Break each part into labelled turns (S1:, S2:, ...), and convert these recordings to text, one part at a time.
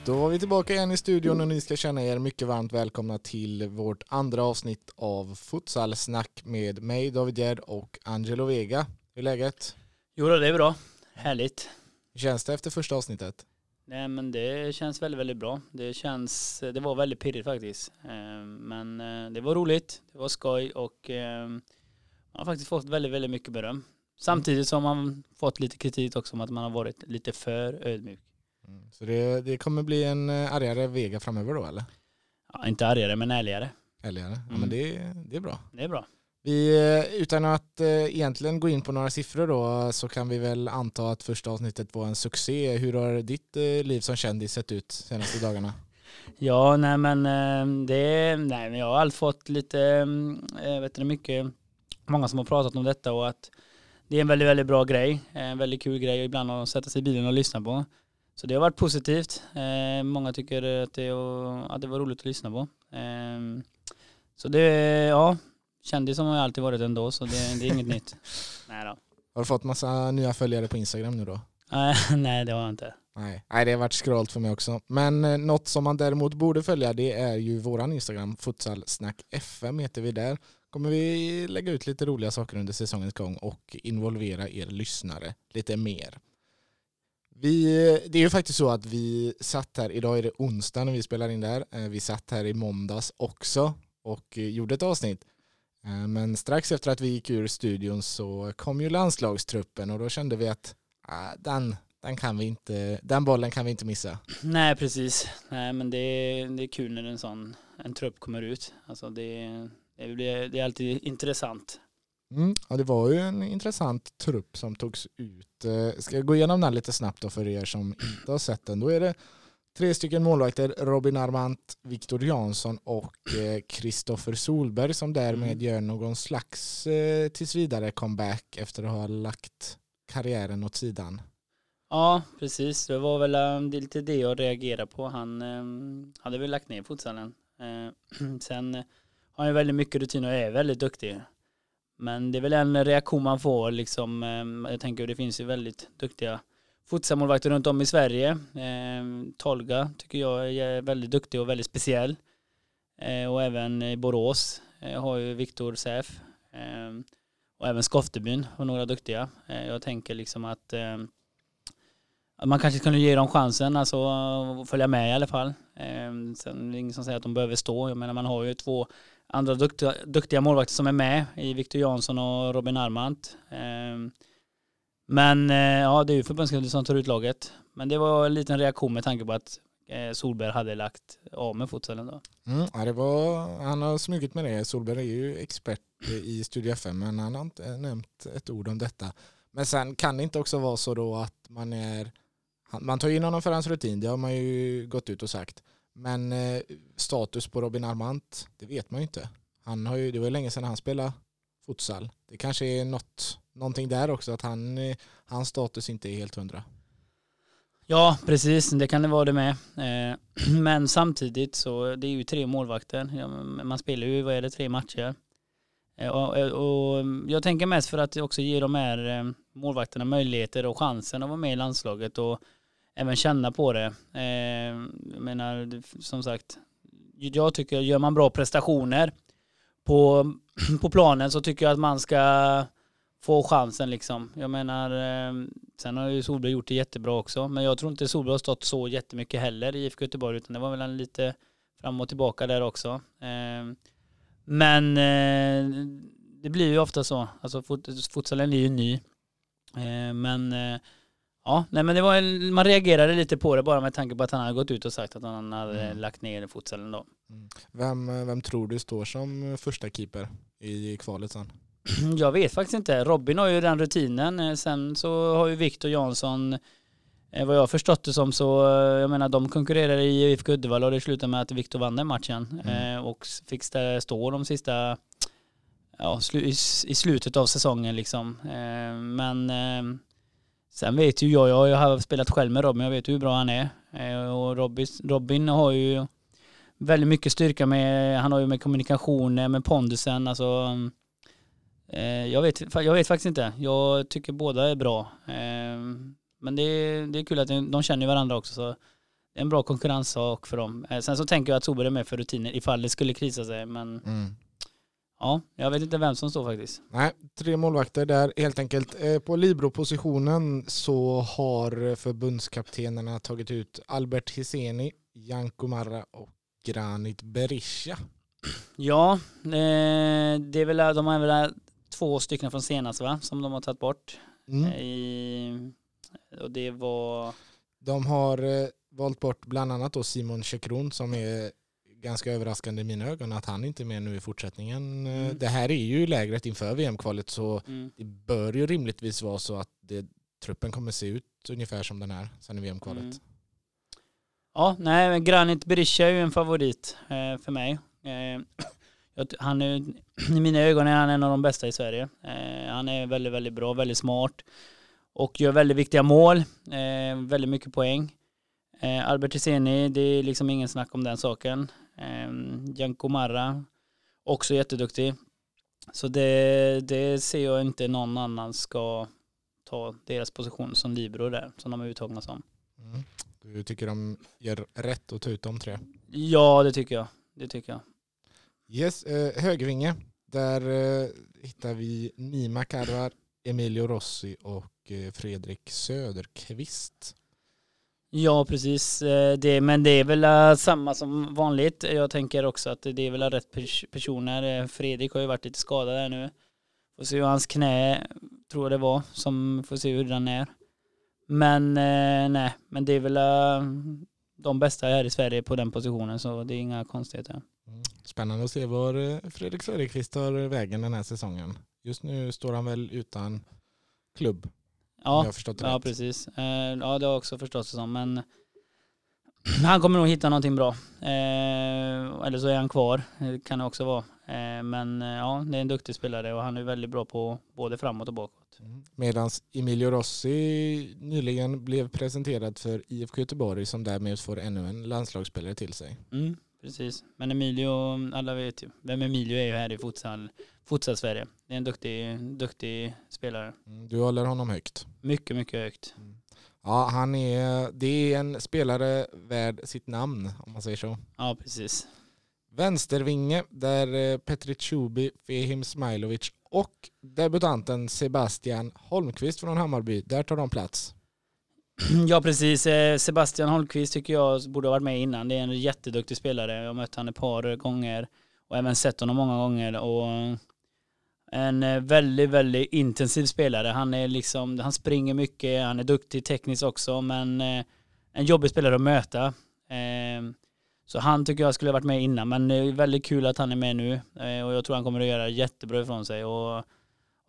S1: Yes, då var vi tillbaka igen i studion och ni ska känna er mycket varmt välkomna till vårt andra avsnitt av Futsalsnack med mig David Gerd och Angelo Vega. Hur är läget?
S2: Jo det är bra. Härligt.
S1: Hur känns det efter första avsnittet?
S2: Nej men det känns väldigt, väldigt bra. Det känns, det var väldigt pirrigt faktiskt. Eh, men eh, det var roligt, det var skoj och eh, man har faktiskt fått väldigt, väldigt mycket beröm. Samtidigt som man fått lite kritik också om att man har varit lite för ödmjuk.
S1: Mm. Så det, det kommer bli en argare Vega framöver då eller?
S2: Ja, inte argare men ärligare.
S1: Ärligare, ja, mm. men det, det är bra.
S2: Det är bra.
S1: Vi, eh, utan att eh, egentligen gå in på några siffror då så kan vi väl anta att första avsnittet var en succé. Hur har ditt eh, liv som kändis sett ut senaste dagarna?
S2: Ja, nej men det, nej men jag har alltid fått lite, vet du mycket, många som har pratat om detta och att det är en väldigt, väldigt bra grej, en väldigt kul grej ibland att sätta sig i bilen och lyssna på. Så det har varit positivt. Många tycker att det, att det var roligt att lyssna på. Så det, ja, Kändis har ju alltid varit ändå så det, det är inget nytt. Nej då.
S1: Har du fått massa nya följare på Instagram nu då?
S2: Nej det har jag inte.
S1: Nej. Nej, det har varit scrollt för mig också. Men eh, något som man däremot borde följa det är ju våran Instagram, Futsalsnack FM heter vi där. Kommer vi lägga ut lite roliga saker under säsongens gång och involvera er lyssnare lite mer. Vi, det är ju faktiskt så att vi satt här, idag är det onsdag när vi spelar in där, eh, vi satt här i måndags också och gjorde ett avsnitt. Eh, men strax efter att vi gick ur studion så kom ju landslagstruppen och då kände vi att ah, den, den, kan vi inte, den bollen kan vi inte missa.
S2: Nej, precis. Nej, men det är, det är kul när en sån en trupp kommer ut. Alltså det, det, blir, det är alltid intressant.
S1: Mm, ja, det var ju en intressant trupp som togs ut. Eh, ska jag gå igenom den lite snabbt då för er som inte har sett den? Då är det Tre stycken målvakter, Robin Armant, Viktor Jansson och Kristoffer eh, Solberg som därmed mm. gör någon slags eh, tills vidare comeback efter att ha lagt karriären åt sidan.
S2: Ja, precis. Det var väl um, det lite det jag reagerade på. Han um, hade väl lagt ner futsalen. Uh, sen har han ju väldigt mycket rutin och är väldigt duktig. Men det är väl en reaktion man får liksom. Ehm, jag tänker det finns ju väldigt duktiga futsalmålvakter runt om i Sverige. Ehm, Tolga tycker jag är väldigt duktig och väldigt speciell. Eh, och även i Borås eh, har ju Viktor Säf. Ehm, och även Skoftebyn har några duktiga. Eh, jag tänker liksom att, att man kanske kunde ge dem chansen, alltså följa med i alla fall. sen är det ingen som säger att de behöver stå. Jag menar man har ju två andra duktiga, duktiga målvakter som är med i Viktor Jansson och Robin Armant. Ehm, men eh, ja, det är ju förbundskaptenen som tar ut laget. Men det var en liten reaktion med tanke på att eh, Solberg hade lagt av med futsalen då.
S1: Mm, ja, det var, han har smugit med det. Solberg är ju expert i Studio FM men han har inte nämnt ett ord om detta. Men sen kan det inte också vara så då att man är man tar in honom för hans rutin, det har man ju gått ut och sagt. Men eh, status på Robin Armant, det vet man ju inte. Han har ju, det var ju länge sedan han spelade futsal. Det kanske är något någonting där också, att han, eh, hans status inte är helt hundra.
S2: Ja, precis. Det kan det vara det med. Eh, men samtidigt så det är ju tre målvakter. Man spelar ju, vad är det, tre matcher. Eh, och, eh, och jag tänker mest för att också ge de här eh, målvakterna möjligheter och chansen att vara med i landslaget och även känna på det. Eh, jag menar, som sagt, jag tycker gör man bra prestationer på, på planen så tycker jag att man ska få chansen liksom. Jag menar, eh, sen har ju Solberg gjort det jättebra också, men jag tror inte Solberg har stått så jättemycket heller i IFK Göteborg, utan det var väl en lite fram och tillbaka där också. Eh, men eh, det blir ju ofta så, alltså futsalen är ju ny. Eh, men eh, ja, nej men det var, man reagerade lite på det bara med tanke på att han hade gått ut och sagt att han hade mm. lagt ner futsalen då.
S1: Mm. Vem, vem tror du står som första keeper i kvalet sen?
S2: Jag vet faktiskt inte. Robin har ju den rutinen. Eh, sen så har ju Viktor Jansson, eh, vad jag förstått det som så, eh, jag menar de konkurrerar i IFK Uddevalla och det slutade med att Viktor vann den matchen. Mm. Och fick stå de sista, ja, i slutet av säsongen liksom. Men sen vet ju jag, jag har spelat själv med Robin, jag vet hur bra han är. Eh, och Robin har ju väldigt mycket styrka med, han har ju med kommunikationen, med pondusen, alltså eh, jag vet, jag vet faktiskt inte. Jag tycker båda är bra. Eh, men det är, det är kul att de känner varandra också. Så det är en bra konkurrenssak för dem. Sen så tänker jag att Sober är med för rutiner ifall det skulle krisa sig. Men
S1: Mm
S2: ja, jag vet inte vem som står faktiskt.
S1: Nej, tre målvakter där helt enkelt. Eh, På Libro-positionen så har förbundskaptenerna tagit ut Albert Hiseni, Janko Marra och Granit Berisha.
S2: Ja, eh, det är väl, de har väl två stycken från senast va, som de har tagit bort.
S1: Mm.
S2: I, och det var,
S1: De har eh, valt bort bland annat då Simon Chekron som är ganska överraskande i mina ögon att han inte är med nu i fortsättningen.
S2: Mm.
S1: Det här är ju lägret inför VM-kvalet så
S2: mm,
S1: det bör ju rimligtvis vara så att det, truppen kommer se ut ungefär som den här sen i VM-kvalet.
S2: Mm. Ja, nej, Granit Berisha är ju en favorit eh, för mig. Eh, han är, I mina ögon är han en av de bästa i Sverige. Eh, han är väldigt, väldigt bra, väldigt smart och gör väldigt viktiga mål, eh, väldigt mycket poäng. Eh, Albert Hiseni, det är liksom ingen snack om den saken. Eh, Janko Marra, också jätteduktig. Så det, det ser jag inte någon annan ska ta deras position som libero där, som de är uttagna som.
S1: Mm. Du tycker de gör rätt att ta ut de tre?
S2: Ja, det tycker jag. Det tycker jag.
S1: Yes, eh, högervinge. Där eh, hittar vi Nima Karvar, Emilio Rossi och eh, Fredrik Söderqvist.
S2: Ja, precis. Eh, det, men det är väl eh, samma som vanligt. Jag tänker också att det är väl rätt personer. Eh, Fredrik har ju varit lite skadad där nu. Får se hur hans knä, tror jag det var, som får se hur den är. Men nej, men det är väl de bästa här i Sverige på den positionen så det är inga konstigheter.
S1: Mm. Spännande att se var Fredrik Söderqvist tar vägen den här säsongen. Just nu står han väl utan klubb, om jag
S2: Ja,
S1: har förstått det
S2: ja
S1: rätt.
S2: precis. Eh, Ja, det har jag också förstått det som. Men han kommer nog hitta någonting bra. Eh, Eller så är han kvar. Det kan det också vara. Eh, Men eh, ja, det är en duktig spelare och han är väldigt bra på både framåt och bakåt.
S1: Mm. Medan Emilio Rossi nyligen blev presenterad för IFK Göteborg som därmed får ännu en landslagsspelare till sig.
S2: Mm, precis. Men Emilio, alla vet ju. Vem Emilio är ju här i futsal, futsal Sverige. Det är en duktig, duktig spelare.
S1: Mm. Du håller honom högt.
S2: Mycket, mycket högt.
S1: Ja, han är, det är en spelare värd sitt namn om man säger så.
S2: Ja, precis.
S1: Vänstervinge där eh, Petri Tjubi, Fehim Smailovic och debutanten Sebastian Holmqvist från Hammarby, där tar de plats.
S2: Mm, ja precis, eh, Sebastian Holmqvist tycker jag borde ha varit med innan. Det är en jätteduktig spelare. Jag har mött honom ett par gånger och även sett honom många gånger. Och en eh, väldigt, väldigt intensiv spelare. Han, är liksom, han springer mycket, han är duktig tekniskt också men eh, en jobbig spelare att möta. Ehm, så han tycker jag skulle ha varit med innan men det är väldigt kul att han är med nu och jag tror han kommer att göra jättebra ifrån sig. Och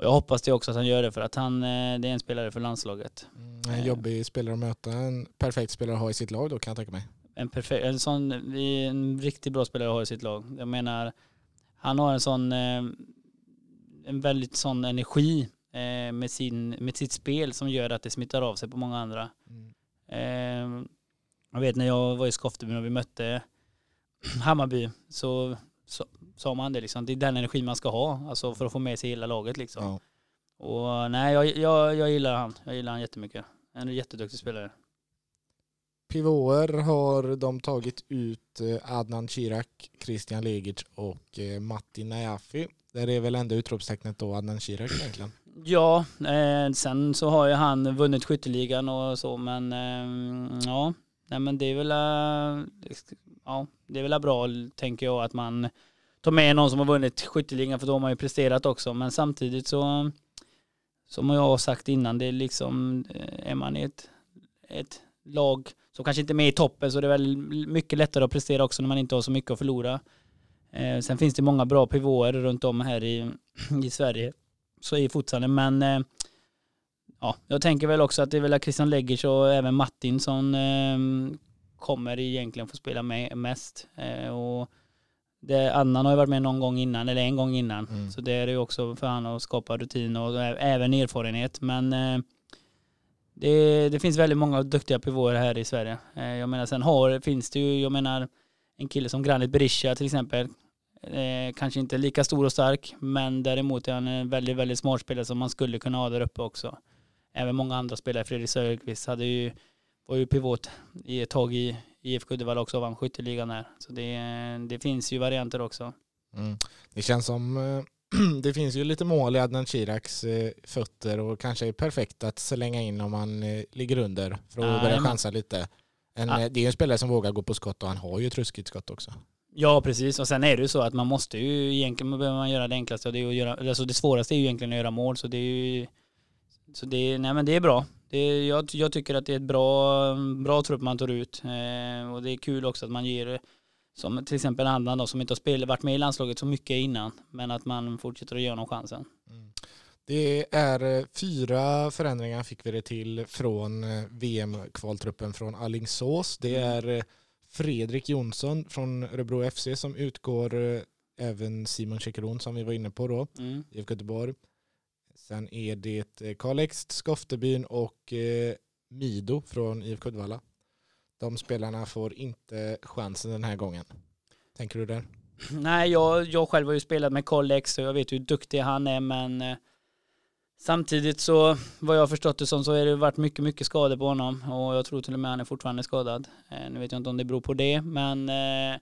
S2: och jag hoppas det också att han gör det för att han, eh, det är en spelare för landslaget.
S1: Mm, En jobbig spelare att möta, en perfekt spelare att ha i sitt lag då kan jag tänka mig.
S2: en, perfekt, en sån, en riktigt bra spelare att ha i sitt lag. Jag menar, han har en sån, eh, en väldigt sån energi eh, med, sin, med sitt spel som gör att det smittar av sig på många andra.
S1: Mm.
S2: Jag vet när jag var i Skoftebyn och vi mötte Hammarby så så- sa man det liksom, det är den energi man ska ha, alltså för att få med sig hela laget liksom.
S1: Ja.
S2: Och nej, jag, jag, jag gillar han, jag gillar han jättemycket. En jätteduktig spelare.
S1: Pivoter har de tagit ut eh, Adnan Chirac, Christian Legic och eh, Matti Najafi. Där är väl enda utropstecknet då Adnan Chirac egentligen.
S2: Ja, eh, sen så har ju han vunnit skytteligan och så men eh, ja, nej men det är väl eh, ja, det är väl bra tänker jag att man ta med någon som har vunnit skytteligan för då har man ju presterat också men samtidigt så som jag har sagt innan det är liksom eh, är man i ett, ett lag som kanske inte är med i toppen så är det väl mycket lättare att prestera också när man inte har så mycket att förlora. Eh, sen finns det många bra pivoter runt om här i, i Sverige så i futsalen. Men eh, ja, jag tänker väl också att det är väl Christian Leggers och även Martin som eh, kommer egentligen få spela med mest. Eh, och det, Annan har ju varit med någon gång innan, eller en gång innan.
S1: Mm.
S2: Så det är ju också för han att skapa rutin och även erfarenhet. Men eh, det, det finns väldigt många duktiga pivoter här i Sverige. Eh, jag menar sen har, finns det ju, jag menar en kille som Granit Berisha till exempel. Eh, kanske inte lika stor och stark, men däremot är han en väldigt, väldigt smart spelare som man skulle kunna ha där uppe också. Även många andra spelare, Fredrik Söderqvist hade ju, var ju pivot i ett tag i, IFK Uddevalla också vann skytteligan där. Så det, det finns ju varianter också.
S1: Mm. Det känns som eh, det finns ju lite mål i Adnan Chiraks eh, fötter och kanske är perfekt att slänga in om man eh, ligger under för att
S2: Ja,
S1: börja chansa lite. En,
S2: Ja.
S1: Det är ju en spelare som vågar gå på skott och han har ju ett ruskigt skott också.
S2: Ja, precis. Och sen är det ju så att man måste ju egentligen behöver man göra det enklaste och det, är att göra, alltså det svåraste är ju egentligen att göra mål. Så det är ju, så det, nej men det är bra. Det jag, jag tycker att det är ett bra, bra trupp man tar ut. Eh, och det är kul också att man ger, som till exempel Andan då, som inte har spelat, varit med i landslaget så mycket innan, men att man fortsätter att ge honom chansen.
S1: Det är eh, fyra förändringar fick vi det till från eh, VM-kvaltruppen från Allingsås. Det
S2: Mm.
S1: är eh, Fredrik Jonsson från Örebro FC som utgår, även Simon Chikeron som vi var inne på då,
S2: Mm.
S1: IFK Göteborg. Sen är det eh, Kalix, Skoftebyn och eh, Mido från IFK Uddevalla. De spelarna får inte chansen den här gången. Tänker du där?
S2: Nej, jag, jag själv har ju spelat med Kalix och jag vet hur duktig han är men eh, samtidigt så vad jag har förstått det som så har det varit mycket, mycket skador på honom och jag tror till och med han är fortfarande skadad. Eh, nu vet jag inte om det beror på det men eh,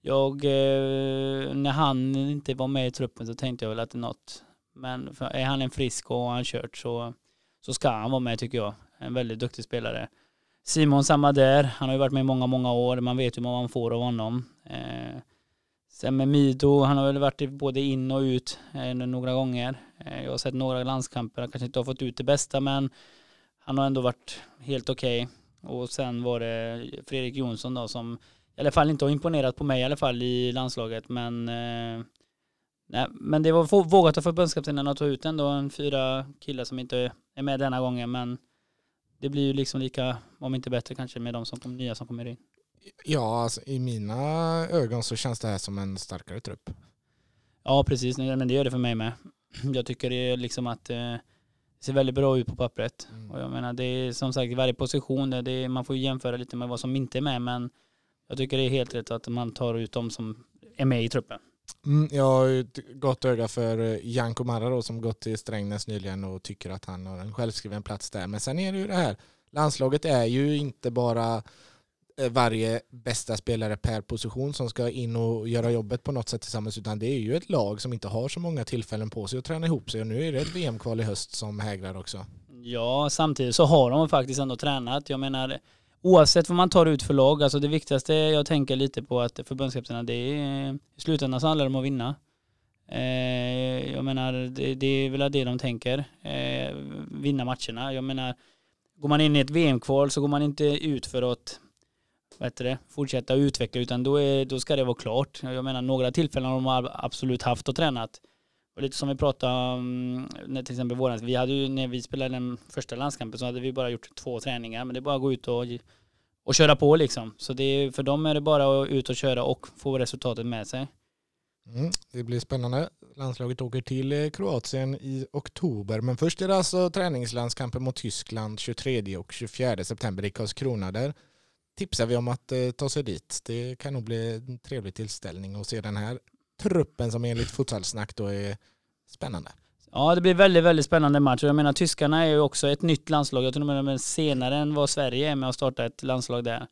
S2: jag, eh, när han inte var med i truppen så tänkte jag väl att det är något. Men är han en frisk och har han kört så, så ska han vara med tycker jag. En väldigt duktig spelare. Simon samma där, han har ju varit med i många, många år. Man vet ju vad man får av honom. Eh, Sen med Mido, han har väl varit både in och ut eh, några gånger. Eh, jag har sett några landskamper, han kanske inte har fått ut det bästa men han har ändå varit helt okej. Och sen var det Fredrik Jonsson då som i alla fall inte har imponerat på mig i alla fall i landslaget men eh, nej, men det var få- vågat av förbundskaptenen att ta ut ändå en fyra killar som inte är med denna gången men det blir ju liksom lika, om inte bättre kanske med de som kom, nya som kommer in.
S1: Ja, alltså, i mina ögon så känns det här som en starkare trupp.
S2: Ja, precis. Men det gör det för mig med. Jag tycker det är liksom att eh, det ser väldigt bra ut på pappret.
S1: Mm.
S2: Och jag menar, det är som sagt i varje position, det är, man får ju jämföra lite med vad som inte är med, men jag tycker det är helt rätt att man tar ut de som är med i truppen.
S1: Mm, jag har ju ett gott öga för eh, Janko Marra då, som gått till Strängnäs nyligen och tycker att han har en självskriven plats där. Men sen är det ju det här, landslaget är ju inte bara eh, varje bästa spelare per position som ska in och göra jobbet på något sätt tillsammans utan det är ju ett lag som inte har så många tillfällen på sig att träna ihop sig och nu är det ett VM-kval i höst som hägrar också.
S2: Ja, samtidigt så har de faktiskt ändå tränat. Jag menar, oavsett vad man tar ut för lag, alltså det viktigaste jag tänker lite på att förbundskaptenerna, det är i slutändan så handlar det om att vinna. Eh, jag menar, det, det är väl det de tänker, eh, vinna matcherna. Jag menar, går man in i ett VM-kval så går man inte ut för att vad heter det, fortsätta utveckla utan då, är, då ska det vara klart. Jag menar några tillfällen har de absolut haft och tränat. Och lite som vi pratade om när till exempel våran, vi hade ju när vi spelade den första landskampen så hade vi bara gjort två träningar men det är bara att gå ut och, och köra på liksom. Så det är, för dem är det bara att ut och köra och få resultatet med sig.
S1: Mm, det blir spännande. Landslaget åker till eh, Kroatien i oktober. Men först är det alltså träningslandskampen mot Tyskland 23 och 24 september i Karlskrona. Där tipsar vi om att eh, ta sig dit. Det kan nog bli en trevlig tillställning att se den här truppen som enligt futsalsnack då är spännande.
S2: Ja det blir väldigt, väldigt spännande match. Och Jag menar tyskarna är ju också ett nytt landslag. Jag tror de är senare än vad Sverige är med att starta ett landslag där.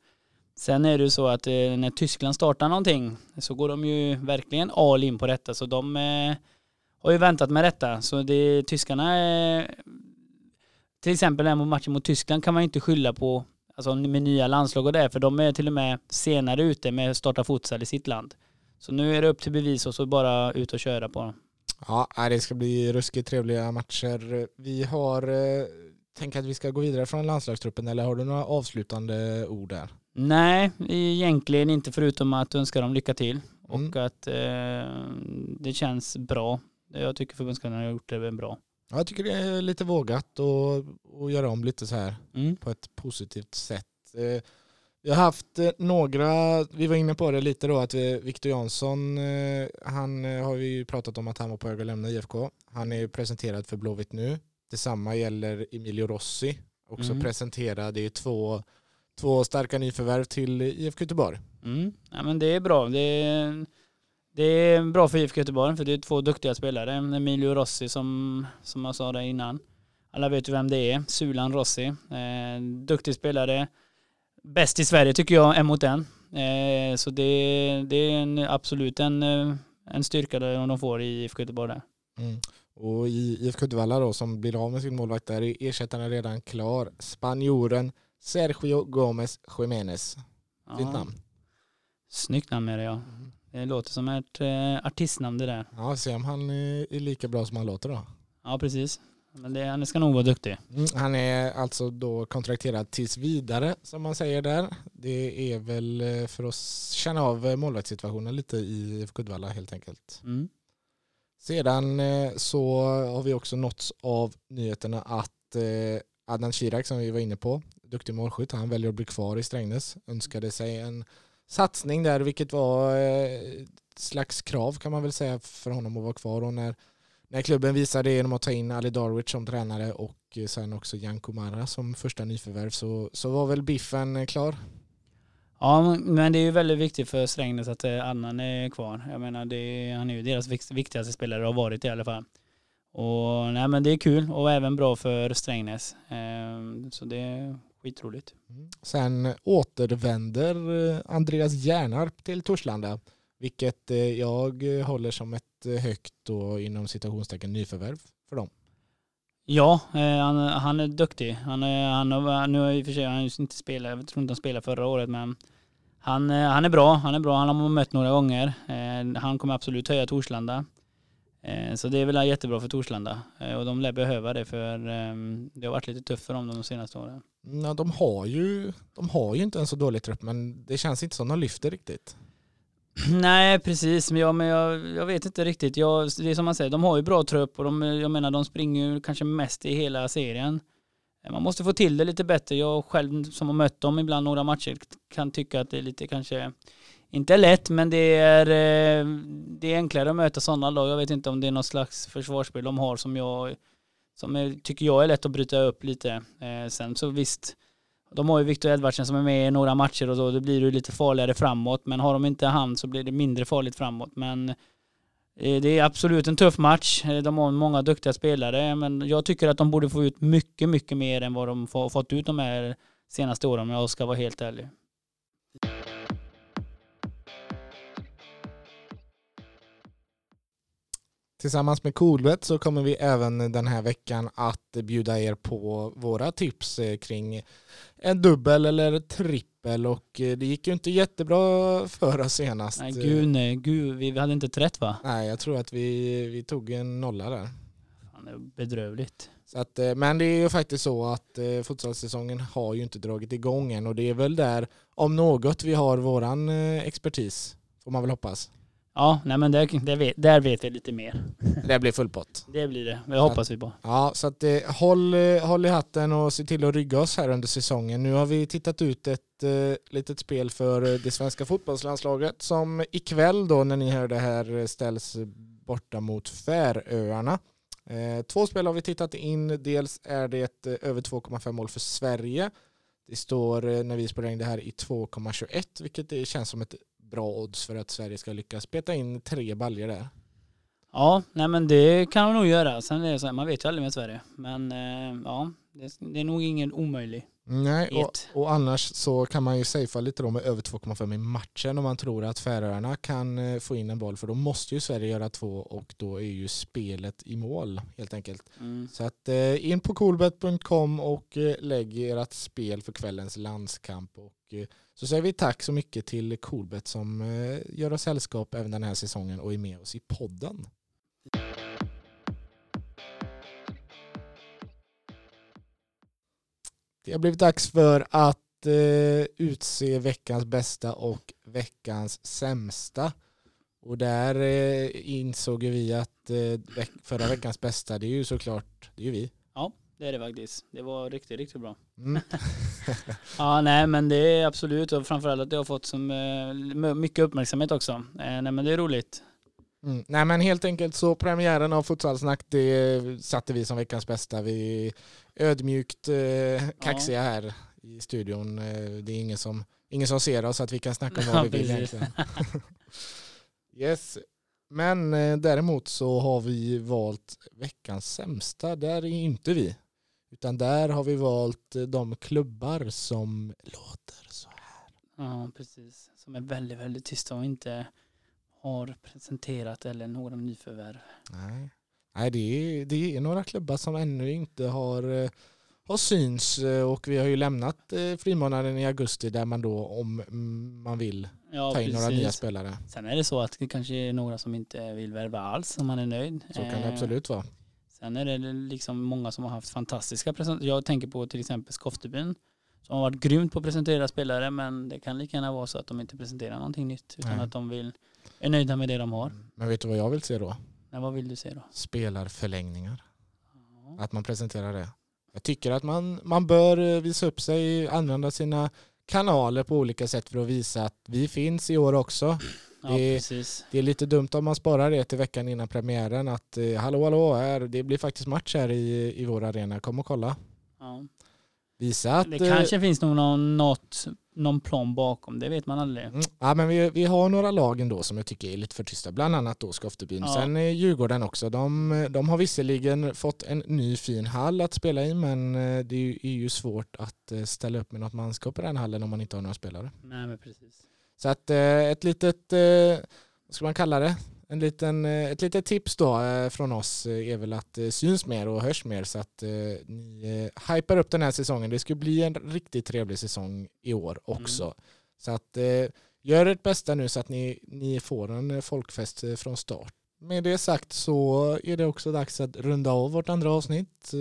S2: Sen är det ju så att eh, när Tyskland startar någonting så går de ju verkligen all in på detta. Så de eh, har ju väntat med detta. Så det, tyskarna är, till exempel den matchen mot Tyskland kan man ju inte skylla på alltså med nya landslag och det för de är till och med senare ute med att starta futsal i sitt land. Så nu är det upp till bevis och så bara ut och köra på dem.
S1: Ja, det ska bli ruskigt trevliga matcher. Vi har eh, tänkt att vi ska gå vidare från landslagstruppen eller har du några avslutande ord där?
S2: Nej, egentligen inte förutom att önska dem lycka till och
S1: Mm.
S2: att eh, det känns bra. Jag tycker förbundskaptenen har gjort det bra.
S1: Ja, Jag tycker det är lite vågat att, att göra om lite så här
S2: Mm.
S1: på ett positivt sätt. Eh, Vi har haft eh, några, vi var inne på det lite då, att vi- Victor Jansson, eh, han eh, har vi ju pratat om att han var på väg att lämna IFK. Han är ju presenterad för Blåvitt nu. Detsamma gäller Emilio Rossi, också
S2: Mm.
S1: presenterad. Det är två, två starka nyförvärv till IFK Göteborg.
S2: Mm. Ja, men det är bra. Det är, det är bra för IFK Göteborg för det är två duktiga spelare. Emilio Rossi som, som jag sa där innan. Alla vet ju vem det är. Sulan Rossi. Eh, duktig spelare. Bäst i Sverige tycker jag är mot den. Eh, så det, det är en, absolut en, eh, en styrka där de får i IFK Göteborg.
S1: Mm. Och i IFK Uddevalla då som blir av med sin målvakt där är ersättaren redan klar. Spanjoren Sergio Gomez Jiménez. Fint namn.
S2: Snyggt namn är det ja. Mm. Det låter som ett eh, artistnamn det där.
S1: Ja, se om han är lika bra som han låter då.
S2: Ja, precis. Men det, han ska nog vara duktig.
S1: Mm, han är alltså då kontrakterad tills vidare som man säger där. Det är väl eh, för att känna av eh, målvaktssituationen lite i IFK Uddevalla helt enkelt. Mm. Sedan eh, så har vi också nåtts av nyheterna att Adnan Shirak som vi var inne på, duktig målskytt, han väljer att bli kvar i Strängnäs. Önskade sig en satsning där vilket var ett slags krav kan man väl säga för honom att vara kvar och när när klubben visade det genom att ta in Ali Darwich som tränare och sen också Jan Kumara som första nyförvärv så, så var väl biffen klar.
S2: Ja, men det är ju väldigt viktigt för Strängnäs att eh, Annan är kvar. Jag menar, det, han är ju deras viktigaste spelare och har varit i alla fall. Och nej, men det är kul och även bra för Strängnäs. Ehm, så det är skitroligt.
S1: Mm. Sen återvänder eh, Andreas Järnarp till Torslanda, vilket eh, jag håller som ett högt och inom citationstecken nyförvärv för dem.
S2: Ja, han, han är duktig. Han, han, han, nu har i och för sig han inte spelat, jag tror inte han spelade förra året, men han, eh, han är bra, han är bra, han har mött några gånger. Eh, han kommer absolut höja Torslanda. Eh, så det är väl jättebra för Torslanda. Och de lär behöva det för det har varit lite tufft för dem de senaste åren.
S1: Ja, de, har ju, de har ju inte en så dålig trupp men det känns inte som de lyfter riktigt.
S2: Nej precis, men, jag, men jag, jag vet inte riktigt. Jag, det är som man säger, de har ju bra trupp och de, jag menar de springer ju kanske mest i hela serien. Man måste få till det lite bättre. Jag själv som har mött dem ibland några matcher kan tycka att det är lite kanske inte lätt men det är, eh, det är enklare att möta sådana lag. Jag vet inte om det är något slags försvarsspel de har som jag som är, tycker jag är lätt att bryta upp lite. Eh, sen så visst, de har ju Victor Edvardsen som är med i några matcher och då, då blir det lite farligare framåt. Men har de inte han så blir det mindre farligt framåt. Men eh, det är absolut en tuff match. Eh, de har många duktiga spelare, men jag tycker att de borde få ut mycket, mycket mer än vad de har fått ut de här senaste åren om jag ska vara helt ärlig.
S1: Tillsammans med Coolbet så kommer vi även den här veckan att bjuda er på våra tips eh, kring en dubbel eller trippel och eh, det gick ju inte jättebra för oss senast.
S2: Nej gud nej, gud vi hade inte ett rätt va?
S1: Nej jag tror att vi, vi tog en nolla där.
S2: Fan, det är bedrövligt.
S1: Så att, eh, men det är ju faktiskt så att futsalsäsongen har ju inte dragit igång än och det är väl där om något vi har våran expertis får man väl hoppas.
S2: Ja, nej men där, där, vet, där vet vi lite mer.
S1: Det blir full pott.
S2: Det blir det, det hoppas vi på.
S1: Ja, så att, eh, håll, eh, håll i hatten och se till att rygga oss här under säsongen. Nu har vi tittat ut ett eh, litet spel för det svenska fotbollslandslaget som ikväll då när ni hör det här ställs borta mot Färöarna. Eh, två spel har vi tittat in. Dels är det över 2,5 mål för Sverige. Det står när vi spelar in det här i 2,21 vilket det känns som ett bra odds för att Sverige ska lyckas peta in tre baljer där.
S2: Ja, nej men det kan de nog göra. Sen är det så här, man vet ju aldrig med Sverige. Men eh, ja, det, det, är nog ingen omöjlig.
S1: Nej, och, och, annars så kan man ju safea lite då med över 2,5 i matchen om man tror att Färöarna kan eh, få in en boll för då måste ju Sverige göra två och då är ju spelet i mål helt enkelt. Mm. Så att eh, in på coolbet.com och lägg ert spel för kvällens landskamp och Eh, så säger vi tack så mycket till Coolbet som eh, gör oss sällskap även den här säsongen och är med oss i podden. Det har blivit dags för att eh, utse veckans bästa och veckans sämsta. Och där insåg vi att förra veckans bästa, det är ju såklart, det är ju vi.
S2: Det är det faktiskt. Det var riktigt, riktigt bra. Mm. ja, nej men det är absolut och framförallt att det har fått som, eh, mycket uppmärksamhet också. Eh, nej men det är roligt.
S1: Mm. Nej men helt enkelt så premiären av Futsalsnack det satte vi som veckans bästa. Vi ödmjukt eh, kaxiga ja. här i studion. Eh, det är ingen som, ingen som ser oss så att vi kan snacka om vad ja, vi vill egentligen. yes. Men däremot så har vi valt veckans sämsta. Där är inte vi. Utan där har vi valt eh, de klubbar som låter så här.
S2: Ja, precis. Som är väldigt, väldigt tysta och inte har presenterat eller några nyförvärv.
S1: Nej, Nej det, är, det är några klubbar som ännu inte har, eh, har syns eh, och vi har ju lämnat frimånaden i augusti där man då om mm, man vill
S2: Ja,
S1: ta in några nya
S2: precis.
S1: spelare.
S2: Sen är det så att det kanske är några som inte vill värva alls om man är nöjd.
S1: Så kan det absolut vara.
S2: Sen är det liksom många som har haft fantastiska presentationer. Jag tänker på till exempel Skoftebyn som har varit grymt på att presentera spelare men det kan lika gärna vara så att de inte presenterar någonting nytt utan
S1: Nej.
S2: att de vill, är nöjda med det de har.
S1: Men vet du vad jag vill se då?
S2: Men vad vill du se då?
S1: Spelarförlängningar.
S2: Ja.
S1: Att man presenterar det. Jag tycker att man, man bör eh, visa upp sig, använda sina kanaler på olika sätt för att visa att vi finns i år också.
S2: Ja,
S1: Det-
S2: precis.
S1: Det är lite dumt om man sparar det till veckan innan premiären att eh, hallå hallå, här, det blir faktiskt match här i, i vår arena, kom och kolla.
S2: Ja.
S1: Visa att...
S2: Det
S1: eh,
S2: kanske finns nog någon, något, någon plan bakom, det vet man aldrig.
S1: Mm, ja, men vi, vi har några lag ändå som jag tycker är lite för tysta. Bland annat då Skoftebyn.
S2: Ja.
S1: Sen eh, Djurgården också. De, de har visserligen fått en ny fin hall att spela i men eh, det är ju, är ju svårt att eh, ställa upp med något manskap i den hallen om man inte har några spelare.
S2: Nej men precis.
S1: Så att eh, ett litet, eh, vad ska man kalla det? En liten, eh, ett litet tips då från oss är väl att syns mer och hörs mer så att ni hypar upp den här säsongen. Det ska bli en riktigt trevlig säsong i år också.
S2: Mm.
S1: Så att gör ert bästa nu så att ni, ni får en folkfest från start. Med det sagt så är det också dags att runda av vårt andra avsnitt.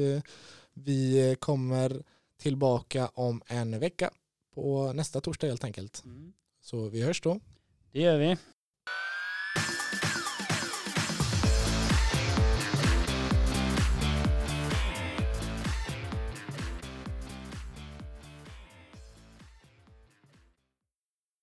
S1: Vi kommer tillbaka om en vecka på nästa torsdag helt enkelt.
S2: Mm.
S1: Så vi hörs då.
S2: Det gör vi.